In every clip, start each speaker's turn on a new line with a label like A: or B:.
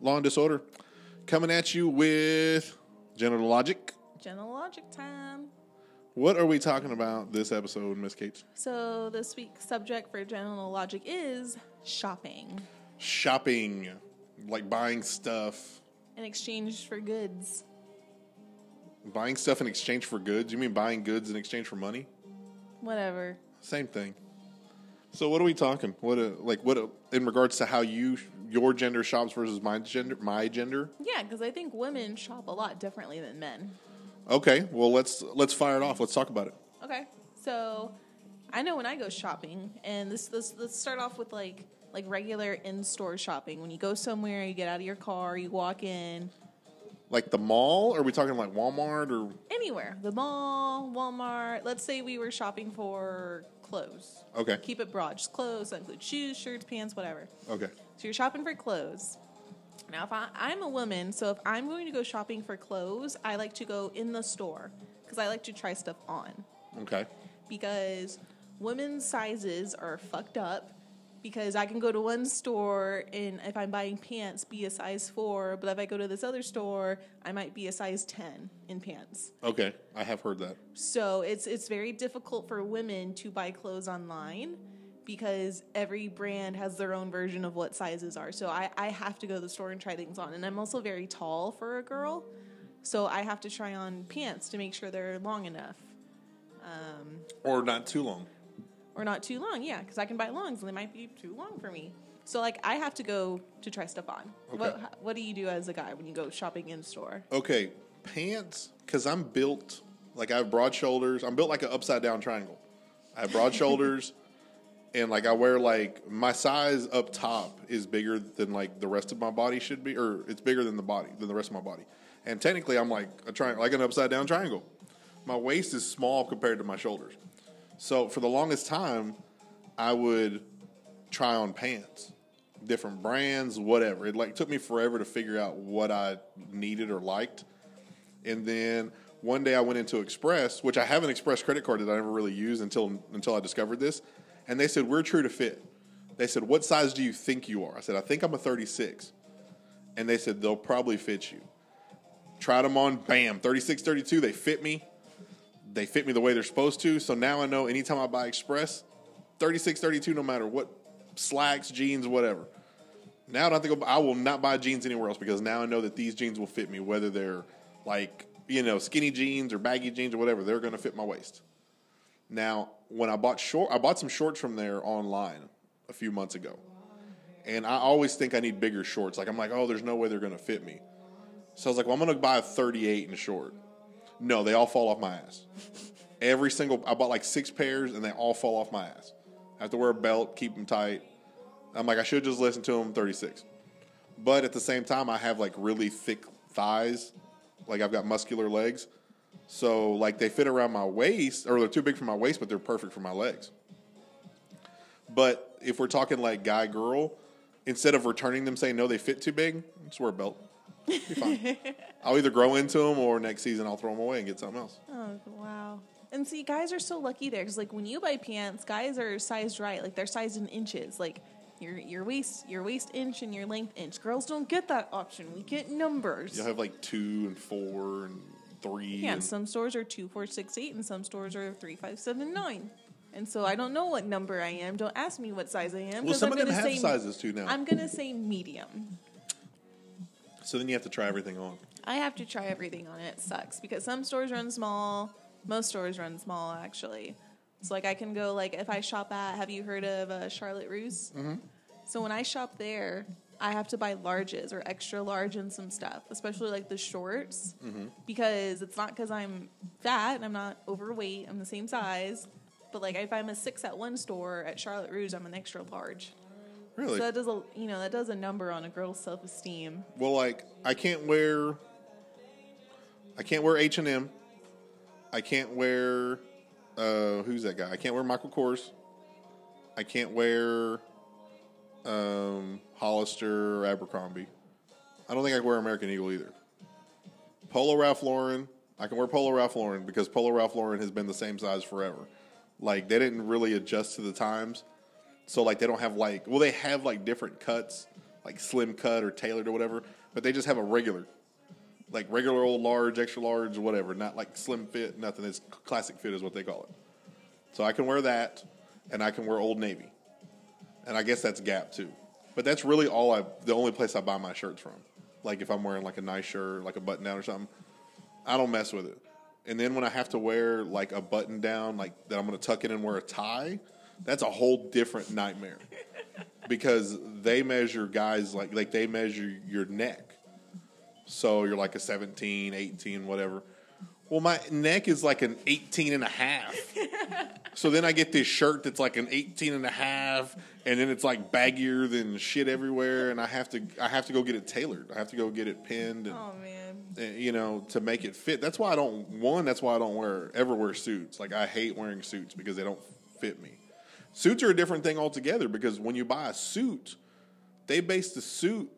A: Law and Disorder, coming at you with General Logic.
B: General logic time.
A: What are we talking about this episode, Miss Kate?
B: So this week's subject for general logic is shopping
A: Shopping, like buying stuff.
B: in exchange for goods.
A: Buying stuff in exchange for goods? You mean buying goods in exchange for money?
B: Whatever.
A: Same thing. So what are we talking? What uh, like what uh, in regards to how you your gender shops versus my gender my gender?
B: Yeah, because I think women shop a lot differently than men.
A: Okay, well let's let's fire it off. Let's talk about it.
B: Okay. So I know when I go shopping, and this, this let's start off with like like regular in store shopping. When you go somewhere, you get out of your car, you walk in
A: Like the mall? Are we talking like Walmart or
B: anywhere, the mall, Walmart. Let's say we were shopping for clothes.
A: okay?
B: Keep it broad, just clothes. That includes shoes, shirts, pants, whatever.
A: Okay.
B: So you're shopping for clothes. Now, if I, I'm a woman, so if I'm going to go shopping for clothes, I like to go in the store because I like to try stuff on.
A: Okay.
B: Because women's sizes are fucked up. Because I can go to one store and if I'm buying pants, be a size four, but if I go to this other store, I might be a size ten in pants.
A: Okay. I have heard that.
B: So it's it's very difficult for women to buy clothes online because every brand has their own version of what sizes are. So I, I have to go to the store and try things on. And I'm also very tall for a girl. So I have to try on pants to make sure they're long enough. Um,
A: Or not too long.
B: Or not too long, yeah, because I can buy longs and they might be too long for me. So like I have to go to try stuff on. What what do you do as a guy when you go shopping in store?
A: Okay, pants because I'm built like I have broad shoulders. I'm built like an upside down triangle. I have broad shoulders, and like I wear like my size up top is bigger than like the rest of my body should be, or it's bigger than the body than the rest of my body. And technically, I'm like a triangle, like an upside down triangle. My waist is small compared to my shoulders. So for the longest time, I would try on pants, different brands, whatever. It like took me forever to figure out what I needed or liked. And then one day I went into Express, which I have an Express credit card that I never really used until until I discovered this. And they said, We're true to fit. They said, What size do you think you are? I said, I think I'm a 36. And they said, They'll probably fit you. Tried them on, bam, 36, 32, they fit me. They fit me the way they're supposed to. So now I know anytime I buy Express, 36, 32, no matter what slacks, jeans, whatever. Now I don't think I will not buy jeans anywhere else because now I know that these jeans will fit me, whether they're like you know skinny jeans or baggy jeans or whatever. They're going to fit my waist. Now, when I bought short, I bought some shorts from there online a few months ago, and I always think I need bigger shorts. Like I'm like, oh, there's no way they're going to fit me. So I was like, well, I'm going to buy a 38 in short. No, they all fall off my ass. Every single, I bought like six pairs, and they all fall off my ass. I have to wear a belt, keep them tight. I'm like, I should just listen to them 36. But at the same time, I have like really thick thighs. Like I've got muscular legs. So like they fit around my waist, or they're too big for my waist, but they're perfect for my legs. But if we're talking like guy girl, instead of returning them saying no, they fit too big, just wear a belt. Be fine. I'll either grow into them or next season I'll throw them away and get something else.
B: Oh wow! And see, guys are so lucky there because, like, when you buy pants, guys are sized right. Like, they're sized in inches. Like, your your waist your waist inch and your length inch. Girls don't get that option. We get numbers.
A: You'll have like two and four and three.
B: yeah, and some stores are two, four, six, eight, and some stores are three, five, seven, nine. And so I don't know what number I am. Don't ask me what size I am.
A: well, some
B: I'm
A: of them have
B: say,
A: sizes too now.
B: I'm gonna say medium.
A: So then you have to try everything on.
B: I have to try everything on it. It sucks because some stores run small. Most stores run small, actually. So like I can go like if I shop at. Have you heard of uh, Charlotte Russe? Mm-hmm. So when I shop there, I have to buy larges or extra large and some stuff, especially like the shorts, because it's not because I'm fat and I'm not overweight. I'm the same size, but like if I'm a six at one store at Charlotte Russe, I'm an extra large.
A: Really?
B: So that does a you know that does a number on a girl's self esteem.
A: Well, like I can't wear, I can't wear H and M. I can't wear, uh, who's that guy? I can't wear Michael Kors. I can't wear, um, Hollister or Abercrombie. I don't think I can wear American Eagle either. Polo Ralph Lauren. I can wear Polo Ralph Lauren because Polo Ralph Lauren has been the same size forever. Like they didn't really adjust to the times. So like they don't have like well they have like different cuts. like slim cut or tailored or whatever, but they just have a regular, like regular old large, extra large, whatever. Not like slim fit, nothing. It's classic fit is what they call it. So I can wear that, and I can wear Old Navy, and I guess that's Gap too. But that's really all I. The only place I buy my shirts from. Like if I'm wearing like a nice shirt, like a button down or something, I don't mess with it. And then when I have to wear like a button down, like that I'm to tuck in and wear a tie, that's a whole different nightmare. because they measure guys like like they measure your neck. So you're like a 17, 18, whatever. Well, my neck is like an 18 and a half. so then I get this shirt that's like an 18 and a half and then it's like baggier than shit everywhere and I have to I have to go get it tailored. I have to go get it pinned and
B: Oh man.
A: you know, to make it fit. That's why I don't one. That's why I don't wear ever wear suits. Like I hate wearing suits because they don't fit me. Suits are a different thing altogether because when you buy a suit, they base the suit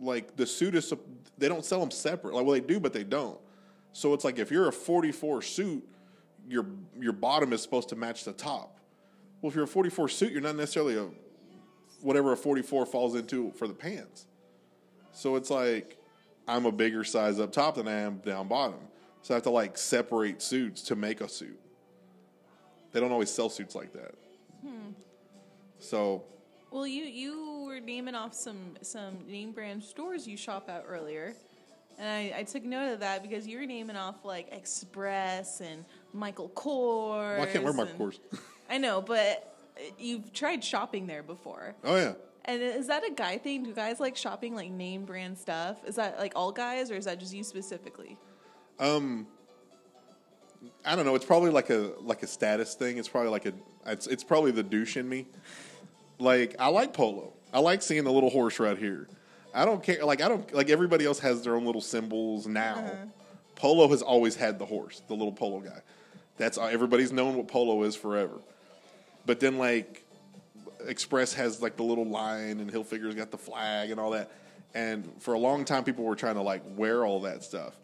A: like the suit is. They don't sell them separate. Like well, they do, but they don't. So it's like if you're a 44 suit, your your bottom is supposed to match the top. Well, if you're a 44 suit, you're not necessarily a whatever a 44 falls into for the pants. So it's like I'm a bigger size up top than I am down bottom. So I have to like separate suits to make a suit. They don't always sell suits like that. So
B: Well, you you were naming off some some name brand stores you shop at earlier, and I, I took note of that because you were naming off like Express and Michael Kors.
A: well, I can't wear
B: Michael
A: Kors.
B: I know, but you've tried shopping there before.
A: oh yeah.
B: And is that a guy thing? Do guys like shopping like name brand stuff? Is that like all guys, or is that just you specifically?
A: Um, I don't know. It's probably like a like a status thing. It's probably like a it's it's probably the douche in me. Like I like polo. I like seeing the little horse right here. I don't care. Like I don't like everybody else has their own little symbols now. Uh-huh. Polo has always had the horse, the little polo guy. That's uh, everybody's known what polo is forever. But then like Express has like the little line, and Hilfiger's got the flag and all that. And for a long time, people were trying to like wear all that stuff.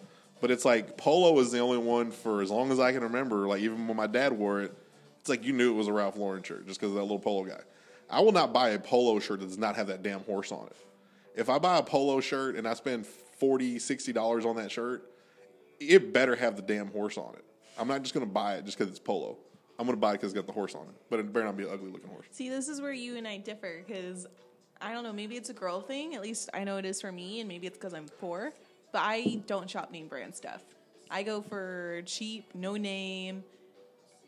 A: But it's like Polo is the only one for as long as I can remember. Like even when my dad wore it, it's like you knew it was a Ralph Lauren shirt just because of that little Polo guy. I will not buy a Polo shirt that does not have that damn horse on it. If I buy a Polo shirt and I spend 40 dollars on that shirt, it better have the damn horse on it. I'm not just going to buy it just because it's Polo. I'm going to buy it because it's got the horse on it. But it better not be an ugly looking horse.
B: See, this is where you and I differ because I don't know. Maybe it's a girl thing. At least I know it is for me, and maybe it's because I'm poor. But I don't shop name brand stuff. I go for cheap, no name,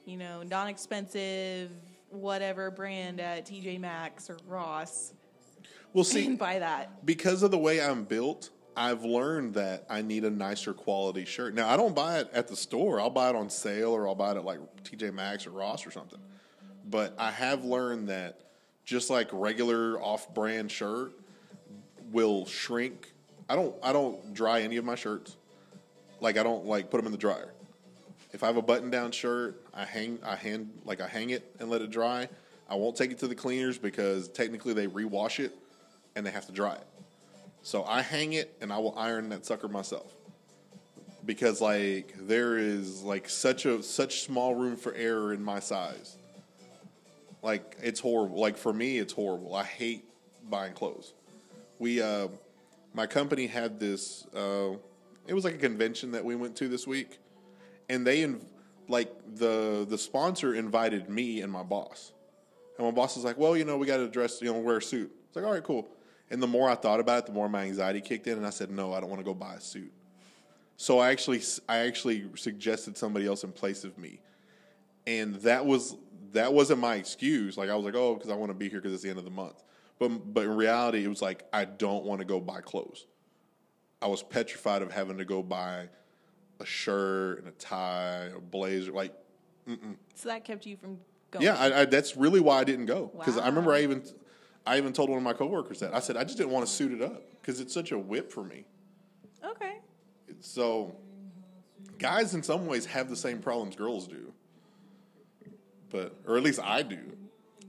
B: you know, non expensive, whatever brand at TJ Maxx or Ross,
A: We'll see.
B: and buy that.
A: because of the way I'm built, I've learned that I need a nicer quality shirt. Now, I don't buy it at the store. I'll buy it on sale or I'll buy it at like TJ Maxx or Ross or something. But I have learned that just like regular off-brand shirt will shrink. I don't I don't dry any of my shirts. Like I don't like put them in the dryer. If I have a button-down shirt, I hang I hand like I hang it and let it dry. I won't take it to the cleaners because technically they rewash it and they have to dry it. So I hang it and I will iron that sucker myself. Because like there is like such a such small room for error in my size. Like it's horrible. Like for me it's horrible. I hate buying clothes. We uh my company had this uh it was like a convention that we went to this week and they inv- like the the sponsor invited me and my boss. And my boss was like, "Well, you know, we got to dress, you know, wear a suit." It's like, "All right, cool." And the more I thought about it, the more my anxiety kicked in, and I said, "No, I don't want to go buy a suit." So I actually, I actually suggested somebody else in place of me, and that was that wasn't my excuse. Like I was like, "Oh, because I want to be here because it's the end of the month." But but in reality, it was like I don't want to go buy clothes. I was petrified of having to go buy a shirt and a tie, a blazer, like
B: So that kept you from going.
A: yeah, I, I, that's really why I didn't go because I remember I even I even told one of my coworkers that I said I just didn't want to suit it up because it's such a whip for me.
B: okay.
A: So guys, in some ways, have the same problems girls do, but or at least I do.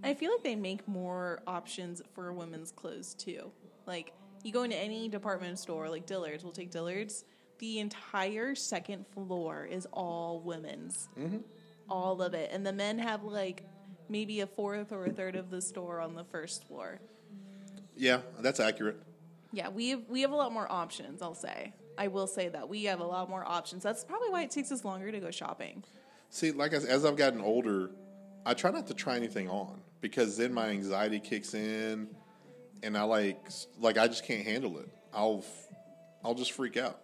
B: I feel like they make more options for women's clothes too. Like you go into any department store, like Dillard's, we'll take Dillard's. The entire second floor is all women's, mm-hmm. all of it, and the men have like maybe a fourth or a third of the store on the first floor.
A: Yeah, that's accurate.
B: Yeah, we have, we have a lot more options. I'll say. I will say that we have a lot more options. That's probably why it takes us longer to go shopping.
A: See, like as, as I've gotten older, I try not to try anything on because then my anxiety kicks in, and I like like I just can't handle it. I'll I'll just freak out.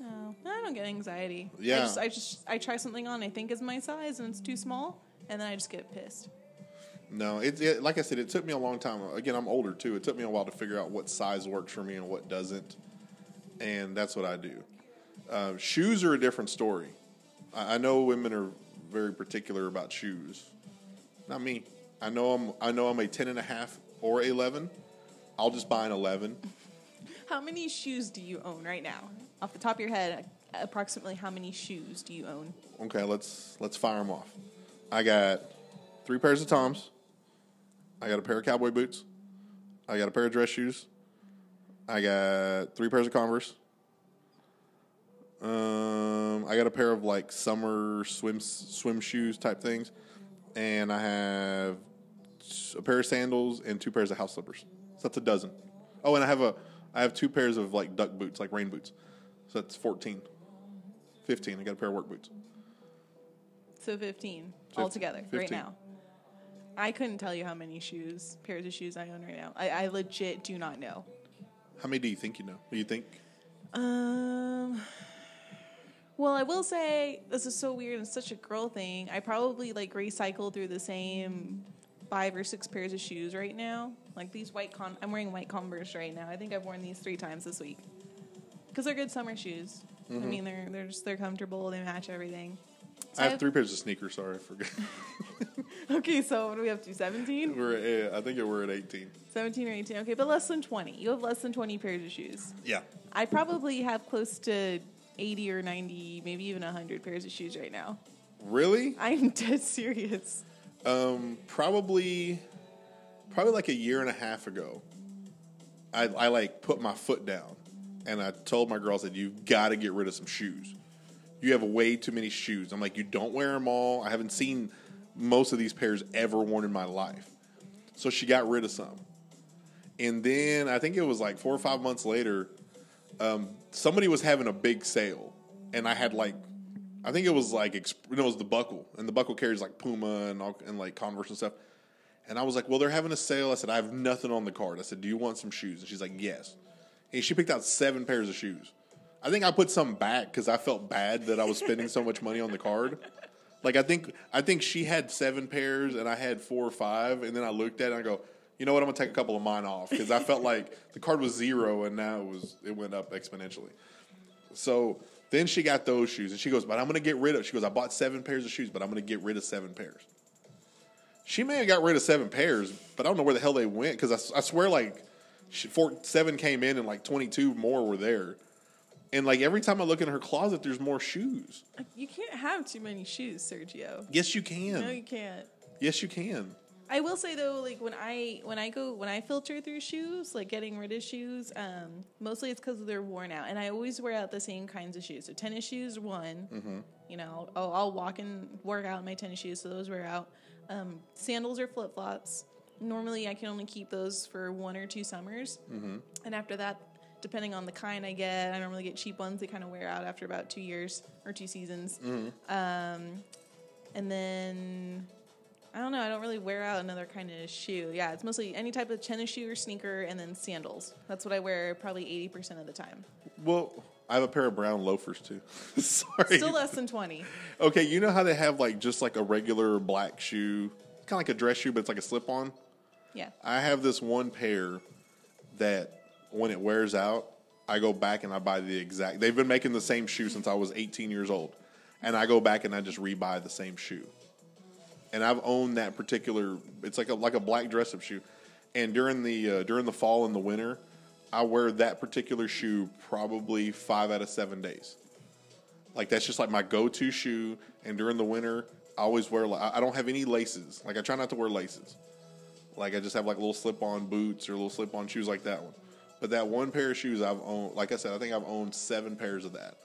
B: No, I don't get anxiety.
A: Yeah.
B: I just, I just I try something on I think is my size and it's too small, and then I just get pissed.
A: No, it, it like I said, it took me a long time. Again, I'm older too. It took me a while to figure out what size works for me and what doesn't, and that's what I do. Uh, shoes are a different story. I, I know women are very particular about shoes. Not me. I know I'm. I know I'm a ten and a half or eleven. I'll just buy an eleven.
B: How many shoes do you own right now? Off the top of your head, approximately how many shoes do you own?
A: Okay, let's let's fire them off. I got three pairs of Toms. I got a pair of cowboy boots. I got a pair of dress shoes. I got three pairs of Converse. Um, I got a pair of like summer swim swim shoes type things, and I have a pair of sandals and two pairs of house slippers. So that's a dozen. Oh, and I have a I have two pairs of like duck boots, like rain boots. So that's 14. 15. I got a pair of work boots.
B: So 15
A: Fif-
B: altogether right now. I couldn't tell you how many shoes, pairs of shoes I own right now. I, I legit do not know.
A: How many do you think you know? Do you think?
B: Um. Well, I will say this is so weird and such a girl thing. I probably like recycle through the same five or six pairs of shoes right now. Like these white con, I'm wearing white Converse right now. I think I've worn these three times this week because they're good summer shoes. I mm-hmm. mean, they're they're just they're comfortable. They match everything. So
A: I have three pairs of sneakers. Sorry, I forgot.
B: Okay, so what do we have to do? 17?
A: we're at, I think we're at 18.
B: 17 or 18. Okay, but less than 20. You have less than 20 pairs of shoes.
A: Yeah.
B: I probably have close to 80 or 90, maybe even 100 pairs of shoes right now.
A: Really?
B: I'm dead serious.
A: Um, probably, probably like a year and a half ago. I, I like put my foot down, and I told my girl, I said, "You've got to get rid of some shoes. You have way too many shoes." I'm like, "You don't wear them all. I haven't seen most of these pairs ever worn in my life." So she got rid of some, and then I think it was like four or five months later, um, somebody was having a big sale, and I had like I think it was like exp- no, it was the buckle, and the buckle carries like Puma and all, and like Converse and stuff. And I was like, "Well, they're having a sale." I said, "I have nothing on the card." I said, "Do you want some shoes?" And she's like, "Yes." And she picked out seven pairs of shoes. I think I put some back because I felt bad that I was spending so much money on the card. Like I think I think she had seven pairs and I had four or five, and then I looked at it and I go, "You know what? I'm gonna take a couple of mine off because I felt like the card was zero and now it was it went up exponentially." So then she got those shoes, and she goes, "But I'm going to get rid of." She goes, "I bought seven pairs of shoes, but I'm going to get rid of seven pairs." She may have got rid of seven pairs, but I don't know where the hell they went because I swear, like, she, four, seven came in and like 22 more were there, and like every time I look in her closet, there's more shoes.
B: You can't have too many shoes, Sergio.
A: Yes, you can.
B: No, you can't.
A: yes, you can.
B: I will say though, like when I when I go when I filter through shoes, like getting rid of shoes, um, mostly it's because they're worn out, and I always wear out the same kinds of shoes. So tennis shoes, one, you know, I'll, I'll walk and work out in my tennis shoes, so those wear out. Um, sandals or flip flops. Normally, I can only keep those for one or two summers, and after that, depending on the kind I get, I normally get cheap ones. They kind of wear out after about two years or two seasons. Um, and then I don't know. I don't really wear out another kind of shoe. Yeah, it's mostly any type of tennis shoe or sneaker, and then sandals. That's what I wear probably eighty percent of the time.
A: Well, I have a pair of brown loafers too. Sorry.
B: Still less than twenty.
A: Okay, you know how they have like just like a regular black shoe, kind of like a dress shoe, but it's like a slip on.
B: Yeah.
A: I have this one pair that when it wears out, I go back and I buy the exact. They've been making the same shoe since I was 18 years old, and I go back and I just rebuy the same shoe. And I've owned that particular. It's like a like a black dress up shoe, and during the uh, during the fall and the winter, I wear that particular shoe probably five out of seven days. Like that's just like my go-to shoe. And during the winter, I always wear. like I don't have any laces. Like I try not to wear laces. Like I just have like little slip-on boots or little slip-on shoes like that one. But that one pair of shoes I've owned, like I said, I think I've owned seven pairs of that.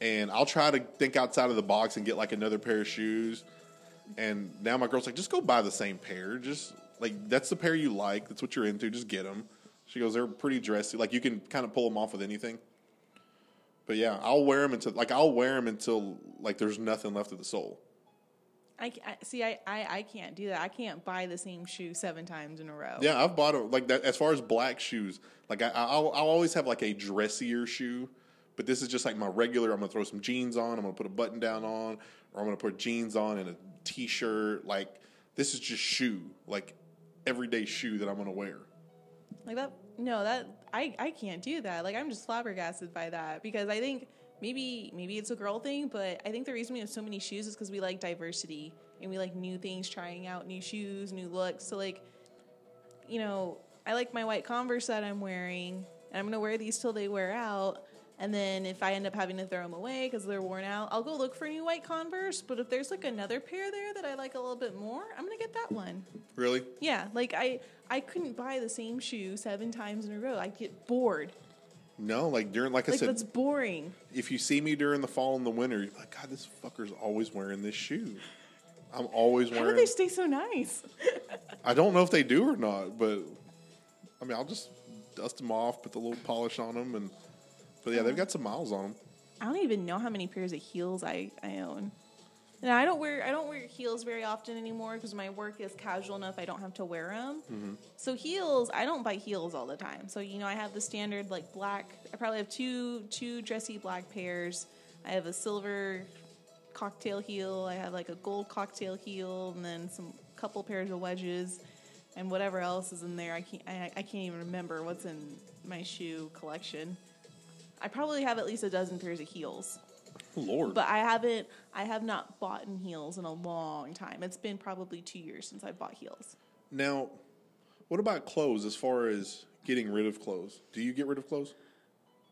A: And I'll try to think outside of the box and get like another pair of shoes. And now my girl's like, just go buy the same pair. Just like that's the pair you like. That's what you're into. Just get them. She goes, they're pretty dressy. Like you can kind of pull them off with anything. But yeah, I'll wear them until like I'll wear them until like there's nothing left of the sole.
B: I, I see. I, I I can't do that. I can't buy the same shoe seven times in a row.
A: Yeah, I've bought them like that. As far as black shoes, like I, I'll, I'll always have like a dressier shoe, but this is just like my regular. I'm gonna throw some jeans on. I'm gonna put a button down on, or I'm gonna put jeans on and a t-shirt. Like this is just shoe, like everyday shoe that I'm gonna wear.
B: Like that. No, that I I can't do that. Like I'm just flabbergasted by that because I think maybe maybe it's a girl thing, but I think the reason we have so many shoes is because we like diversity and we like new things, trying out new shoes, new looks. So like, you know, I like my white Converse that I'm wearing, and I'm gonna wear these till they wear out. And then if I end up having to throw them away because they're worn out, I'll go look for new white Converse. But if there's like another pair there that I like a little bit more, I'm gonna get that one.
A: Really?
B: Yeah, like I I couldn't buy the same shoe seven times in a row. I'd get bored.
A: No, like during like I
B: Like
A: said,
B: that's boring.
A: if you see me during the fall and the winter, you're like, God, this fucker's always wearing this shoe. I'm always wearing.
B: How do they stay so nice?
A: I don't know if they do or not, but I mean, I'll just dust them off, put the little polish on them, and but yeah, they've got some miles on them.
B: I don't even know how many pairs of heels I, I own. And I don't wear I don't wear heels very often anymore because my work is casual enough. I don't have to wear them. Mm-hmm. So heels, I don't buy heels all the time. So you know, I have the standard like black. I probably have two two dressy black pairs. I have a silver cocktail heel. I have like a gold cocktail heel, and then some couple pairs of wedges, and whatever else is in there. I can't I, I can't even remember what's in my shoe collection. I probably have at least a dozen pairs of heels.
A: Lord,
B: But I haven't. I have not bought in heels in a long time. It's been probably two years since I bought heels.
A: now, what about clothes? As far as getting rid of clothes, do you get rid of clothes?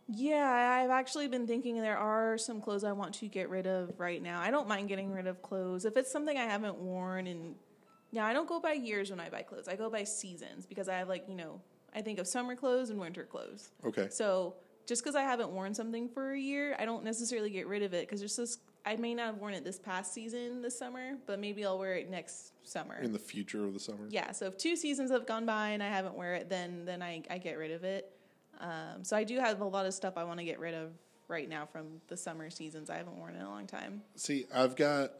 B: Yeah, I've actually been thinking there are some clothes I want to get rid of right now. I don't mind getting rid of clothes if it's something I haven't worn. And yeah, I don't go by years when I buy clothes. I go by seasons because I have like you know I think of summer clothes and winter clothes.
A: Okay,
B: So just because I haven't worn something for a year, I don't necessarily get rid of it because there's this. I may not have worn it this past season this summer, but maybe I'll wear it next summer.
A: in the future of the summer.
B: yeah, so if two seasons have gone by and I haven't wear it, then then I, I get rid of it. Um, so I do have a lot of stuff I want to get rid of right now from the summer seasons I haven't worn in a long time.
A: See, I've got,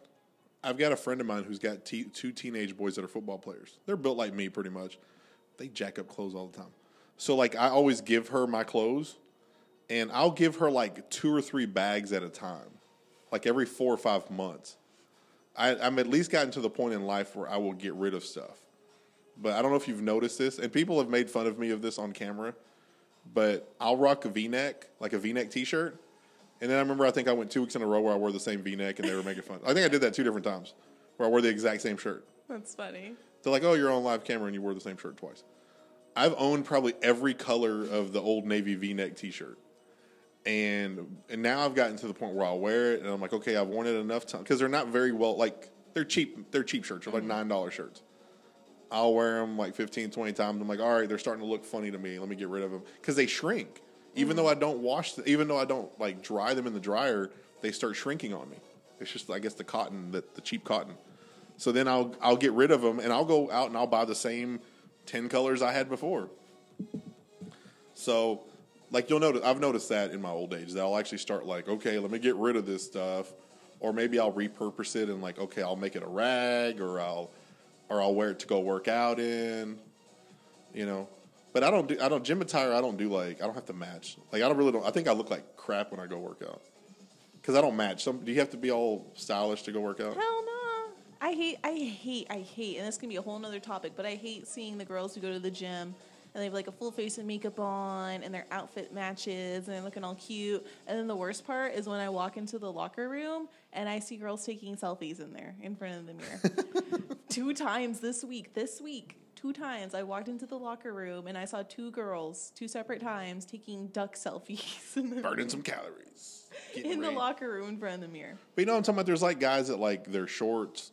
A: I've got a friend of mine who's got te- two teenage boys that are football players. They're built like me, pretty much. They jack up clothes all the time. So, like, I always give her my clothes, and I'll give her like two or three bags at a time, like every four or five months. I, I'm at least gotten to the point in life where I will get rid of stuff. But I don't know if you've noticed this, and people have made fun of me of this on camera. But I'll rock a V-neck, like a V-neck T-shirt, and then I remember I think I went two weeks in a row where I wore the same V-neck, and they were making fun. I think I did that two different times, where I wore the exact same shirt.
B: That's funny.
A: They're like, "Oh, you're on live camera and you wore the same shirt twice." I've owned probably every color of the old navy V-neck T-shirt, and and now I've gotten to the point where I'll wear it, and I'm like, okay, I've worn it enough time because they're not very well. Like they're cheap. They're cheap shirts. They're like mm-hmm. nine dollar shirts. I'll wear them like 15, 20 times. I'm like, all right, they're starting to look funny to me. Let me get rid of them because they shrink. Even though mm-hmm. I don't wash, the, even though I don't like dry them in the dryer, they start shrinking on me. It's just, I guess, the cotton, the, the cheap cotton. So then I'll I'll get rid of them and I'll go out and I'll buy the same ten colors I had before. So, like you'll notice, I've noticed that in my old age that I'll actually start like, okay, let me get rid of this stuff, or maybe I'll repurpose it and like, okay, I'll make it a rag, or I'll or I'll wear it to go work out in, you know. But I don't do I don't gym attire. I don't do like I don't have to match. Like I don't really don't. I think I look like crap when I go work out because I don't match. Some do you have to be all stylish to go work out?
B: Hell no. I hate, I hate, I hate, and this can be a whole nother topic, but I hate seeing the girls who go to the gym and they have like a full face of makeup on and their outfit matches and they're looking all cute. And then the worst part is when I walk into the locker room and I see girls taking selfies in there in front of the mirror. two times this week, this week, two times I walked into the locker room and I saw two girls, two separate times, taking duck selfies in
A: Burning some calories.
B: In the locker room in front of the mirror.
A: But you know what I'm talking about? There's like guys that like their shorts,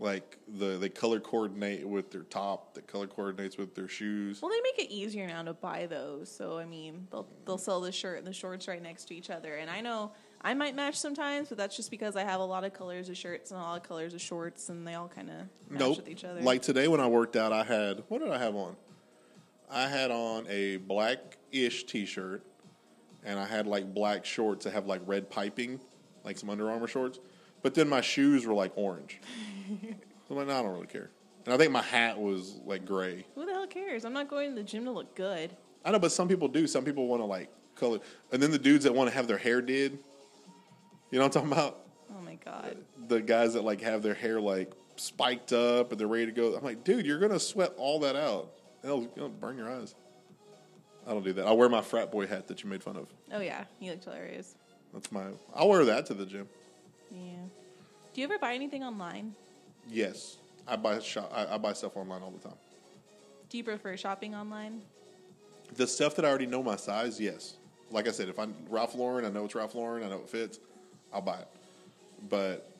A: like the they color coordinate with their top, that color coordinates with their shoes.
B: Well, they make it easier now to buy those. So I mean, they'll they'll sell the shirt and the shorts right next to each other. And I know I might match sometimes, but that's just because I have a lot of colors of shirts and a lot of colors of shorts, and they all kind of match
A: Nope.
B: with each other.
A: Like today when I worked out, I had what did I have on? I had on a black-ish T-shirt, and I had like black shorts that have like red piping, like some Under Armour shorts. But then my shoes were like orange. I'm like, no, I don't really care. And I think my hat was like gray.
B: Who the hell cares? I'm not going to the gym to look good.
A: I know, but some people do. Some people want to like color, and then the dudes that want to have their hair did. You know what I'm talking about?
B: Oh my god.
A: The guys that like have their hair like spiked up and they're ready to go. I'm like, dude, you're gonna sweat all that out. It'll, it'll burn your eyes. I don't do that. I'll wear my frat boy hat that you made fun of.
B: Oh yeah, you looked hilarious.
A: That's my. I'll wear that to the gym.
B: Yeah. Do you ever buy anything online?
A: Yes, I buy shop. I, I buy stuff online all the time.
B: Do you prefer shopping online?
A: The stuff that I already know my size, yes. Like I said, if I'm Ralph Lauren, I know it's Ralph Lauren, I know it fits, I'll buy it. But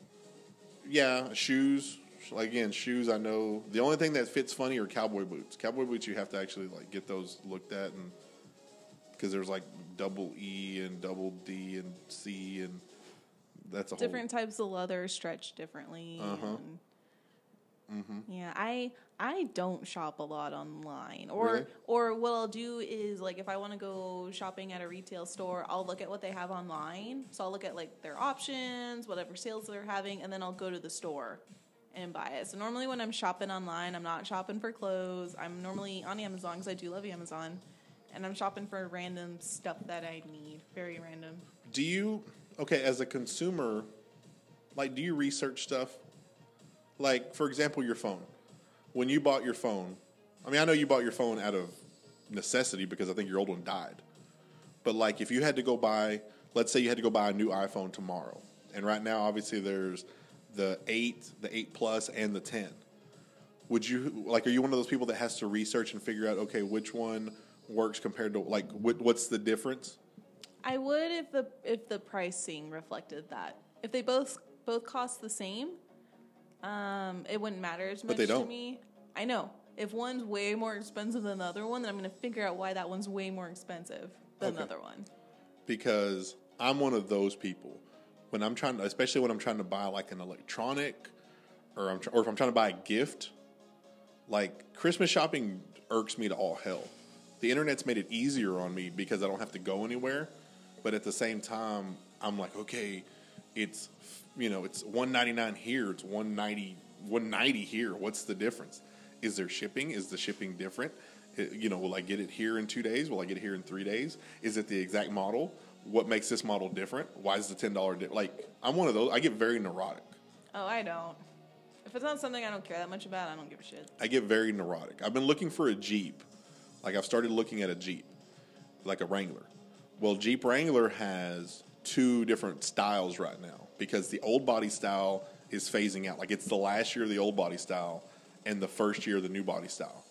A: yeah, shoes. Like again, shoes. I know the only thing that fits funny are cowboy boots. Cowboy boots, you have to actually like get those looked at, and because there's like double E and double D and C, and that's a
B: Different types of leather stretch differently.
A: Uh-huh.
B: and- Yeah, I I don't shop a lot online, or
A: Really?
B: or what I'll do is like if I want to go shopping at a retail store, I'll look at what they have online. So I'll look at like their options, whatever sales they're having, and then I'll go to the store and buy it. So normally when I'm shopping online, I'm not shopping for clothes. I'm normally on Amazon because I do love Amazon, and I'm shopping for random stuff that I need. Very random.
A: Do you okay as a consumer? Like, do you research stuff? Like, for example, your phone. When you bought your phone, I mean, I know you bought your phone out of necessity because I think your old one died. But like, if you had to go buy, let's say you had to go buy a new iPhone tomorrow, and right now, obviously, there's the eight, the eight plus, and the ten. Would you like? Are you one of those people that has to research and figure out, okay, which one works compared to like what's the difference?
B: I would if the if the pricing reflected that. If they both both cost the same, um, it wouldn't matter as much
A: But they
B: to
A: don't.
B: me. I know. If one's way more expensive than the other one, then I'm going to figure out why that one's way more expensive than
A: Okay.
B: the other one.
A: because I'm one of those people. When I'm trying to, especially when I'm trying to buy like an electronic, or I'm tr- or if I'm trying to buy a gift, like Christmas shopping irks me to all hell. The internet's made it easier on me because I don't have to go anywhere, but at the same time, I'm like, okay, it's you know, it's 199 here, it's 190 190 here. What's the difference? Is there shipping? Is the shipping different? Uh, you know, will I get it here in two days? Will I get it here in three days? Is it the exact model? What makes this model different? Why is the ten dollar di- like? I'm one of those. I get very neurotic.
B: Oh, I don't. If it's not something I don't care that much about, I don't give a shit.
A: I get very neurotic. I've been looking for a Jeep. Like I've started looking at a Jeep, like a Wrangler. Well, Jeep Wrangler has two different styles right now because the old body style is phasing out. Like it's the last year of the old body style and the first year of the new body style.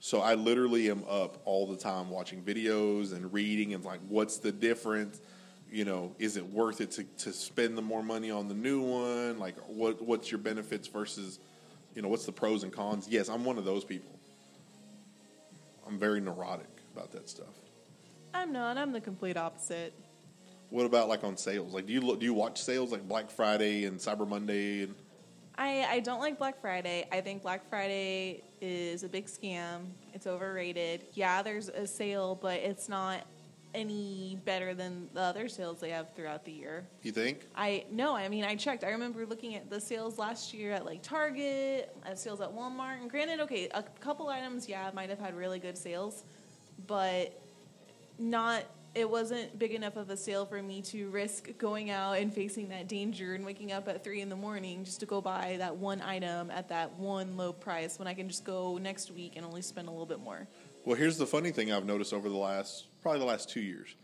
A: So I literally am up all the time watching videos and reading and like, what's the difference? You know, is it worth it to, to spend the more money on the new one? Like, what what's your benefits versus, you know, what's the pros and cons? Yes, I'm one of those people. I'm very neurotic about that stuff.
B: I'm not. I'm the complete opposite.
A: What about like on sales? Like, do you look, do you watch sales like Black Friday and Cyber Monday and
B: I, I don't like Black Friday. I think Black Friday is a big scam. It's overrated. Yeah, there's a sale, but it's not any better than the other sales they have throughout the year.
A: you think?
B: I no, I mean I checked. I remember looking at the sales last year at like Target, at sales at Walmart. And granted, okay, a couple items, yeah, might have had really good sales, but not. It wasn't big enough of a sale for me to risk going out and facing that danger and waking up at three in the morning just to go buy that one item at that one low price when I can just go next week and only spend a little bit more.
A: Well, here's the funny thing I've noticed over the last probably the last two years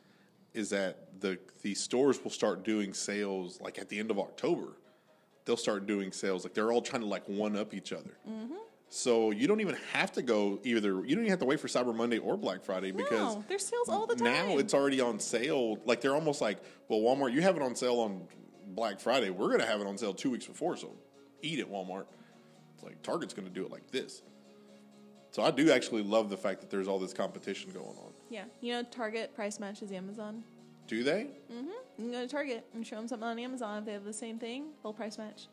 A: is that the the stores will start doing sales like at the end of October. They'll start doing sales like they're all trying to like one up each other.
B: Mm-hmm.
A: So you don't even have to go either. You don't even have to wait for Cyber Monday or Black Friday because
B: no, there's sales all the time.
A: now it's already on sale. Like they're almost like, well, Walmart, you have it on sale on Black Friday. We're going to have it on sale two weeks before. So eat it, Walmart. It's like Target's going to do it like this. So I do actually love the fact that there's all this competition going on.
B: yeah, you know Target price matches Amazon.
A: Do they? Mm-hmm.
B: You can go to Target and show them something on Amazon. If they have the same thing, they'll price match.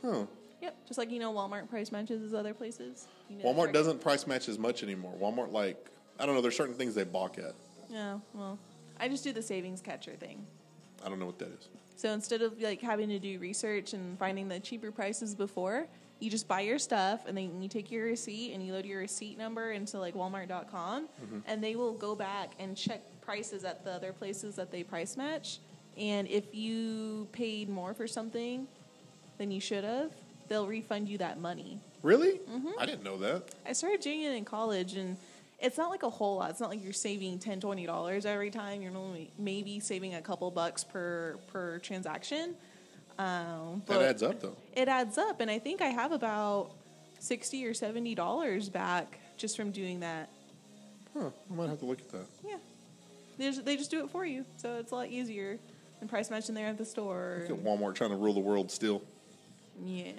A: Huh.
B: Yep, just like you know Walmart price matches as other places. You know,
A: Walmart
B: Target-
A: doesn't price match as much anymore. Walmart like I don't know. There's certain things they balk at.
B: Yeah, well, I just do the savings catcher thing.
A: I don't know what that is.
B: So instead of like having to do research and finding the cheaper prices before, you just buy your stuff and then you take your receipt and you load your receipt number into like walmart.com
A: Mm-hmm.
B: and they will go back and check prices at the other places that they price match. And if you paid more for something than you should have, they'll refund you that money.
A: Really?
B: Mm-hmm.
A: I didn't know that.
B: I started doing it in college and it's not like a whole lot. It's not like you're saving 10 $20 every time. You're only maybe saving a couple bucks per per transaction. Um,
A: That adds up though.
B: it adds up, and I think I have about sixty or seventy dollars back just from doing that.
A: Huh. I might have to look at that.
B: Yeah, they just, they just do it for you, so it's a lot easier than price matching there at the store.
A: Look at Walmart trying to rule the world still.
B: Yeah,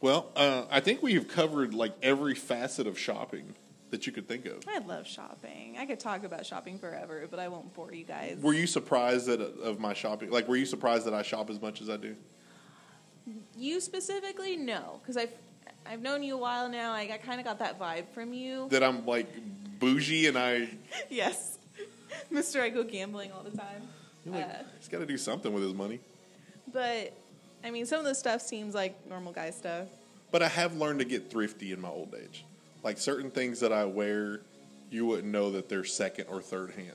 A: Well, uh, I think we have covered like every facet of shopping that you could think of.
B: I love shopping. I could talk about shopping forever, but I won't bore you guys.
A: Were you surprised that of my shopping? Like, were you surprised that I shop as much as I do?
B: You specifically, no, because I've I've known you a while now. I, I kind of got that vibe from you.
A: That I'm like bougie and I.
B: yes, Mister, I go gambling all the time.
A: Like,
B: Uh,
A: he's got to do something with his money.
B: but I mean, some of the stuff seems like normal guy stuff.
A: But I have learned to get thrifty in my old age. Like certain things that I wear, you wouldn't know that they're second or third hand.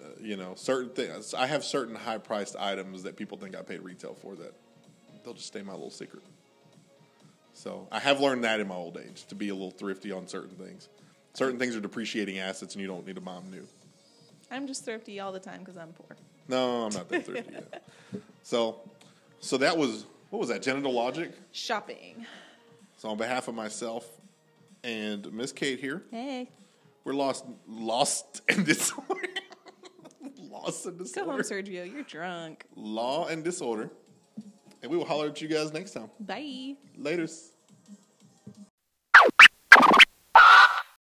A: Uh, you know, certain things. I have certain high priced items that people think I paid retail for that they'll just stay my little secret. So I have learned that in my old age to be a little thrifty on certain things. Certain things are depreciating assets and you don't need to buy them new.
B: I'm just thrifty all the time because I'm poor.
A: No, I'm not that thrifty yet. So, so that was what was that? Genital logic.
B: Shopping.
A: So on behalf of myself and Miss Kate here,
B: Hey,
A: we're lost, lost and disorder, lost and
B: go home, Sergio. You're drunk.
A: law and disorder, and we will holler at you guys next time.
B: Bye.
A: Later's.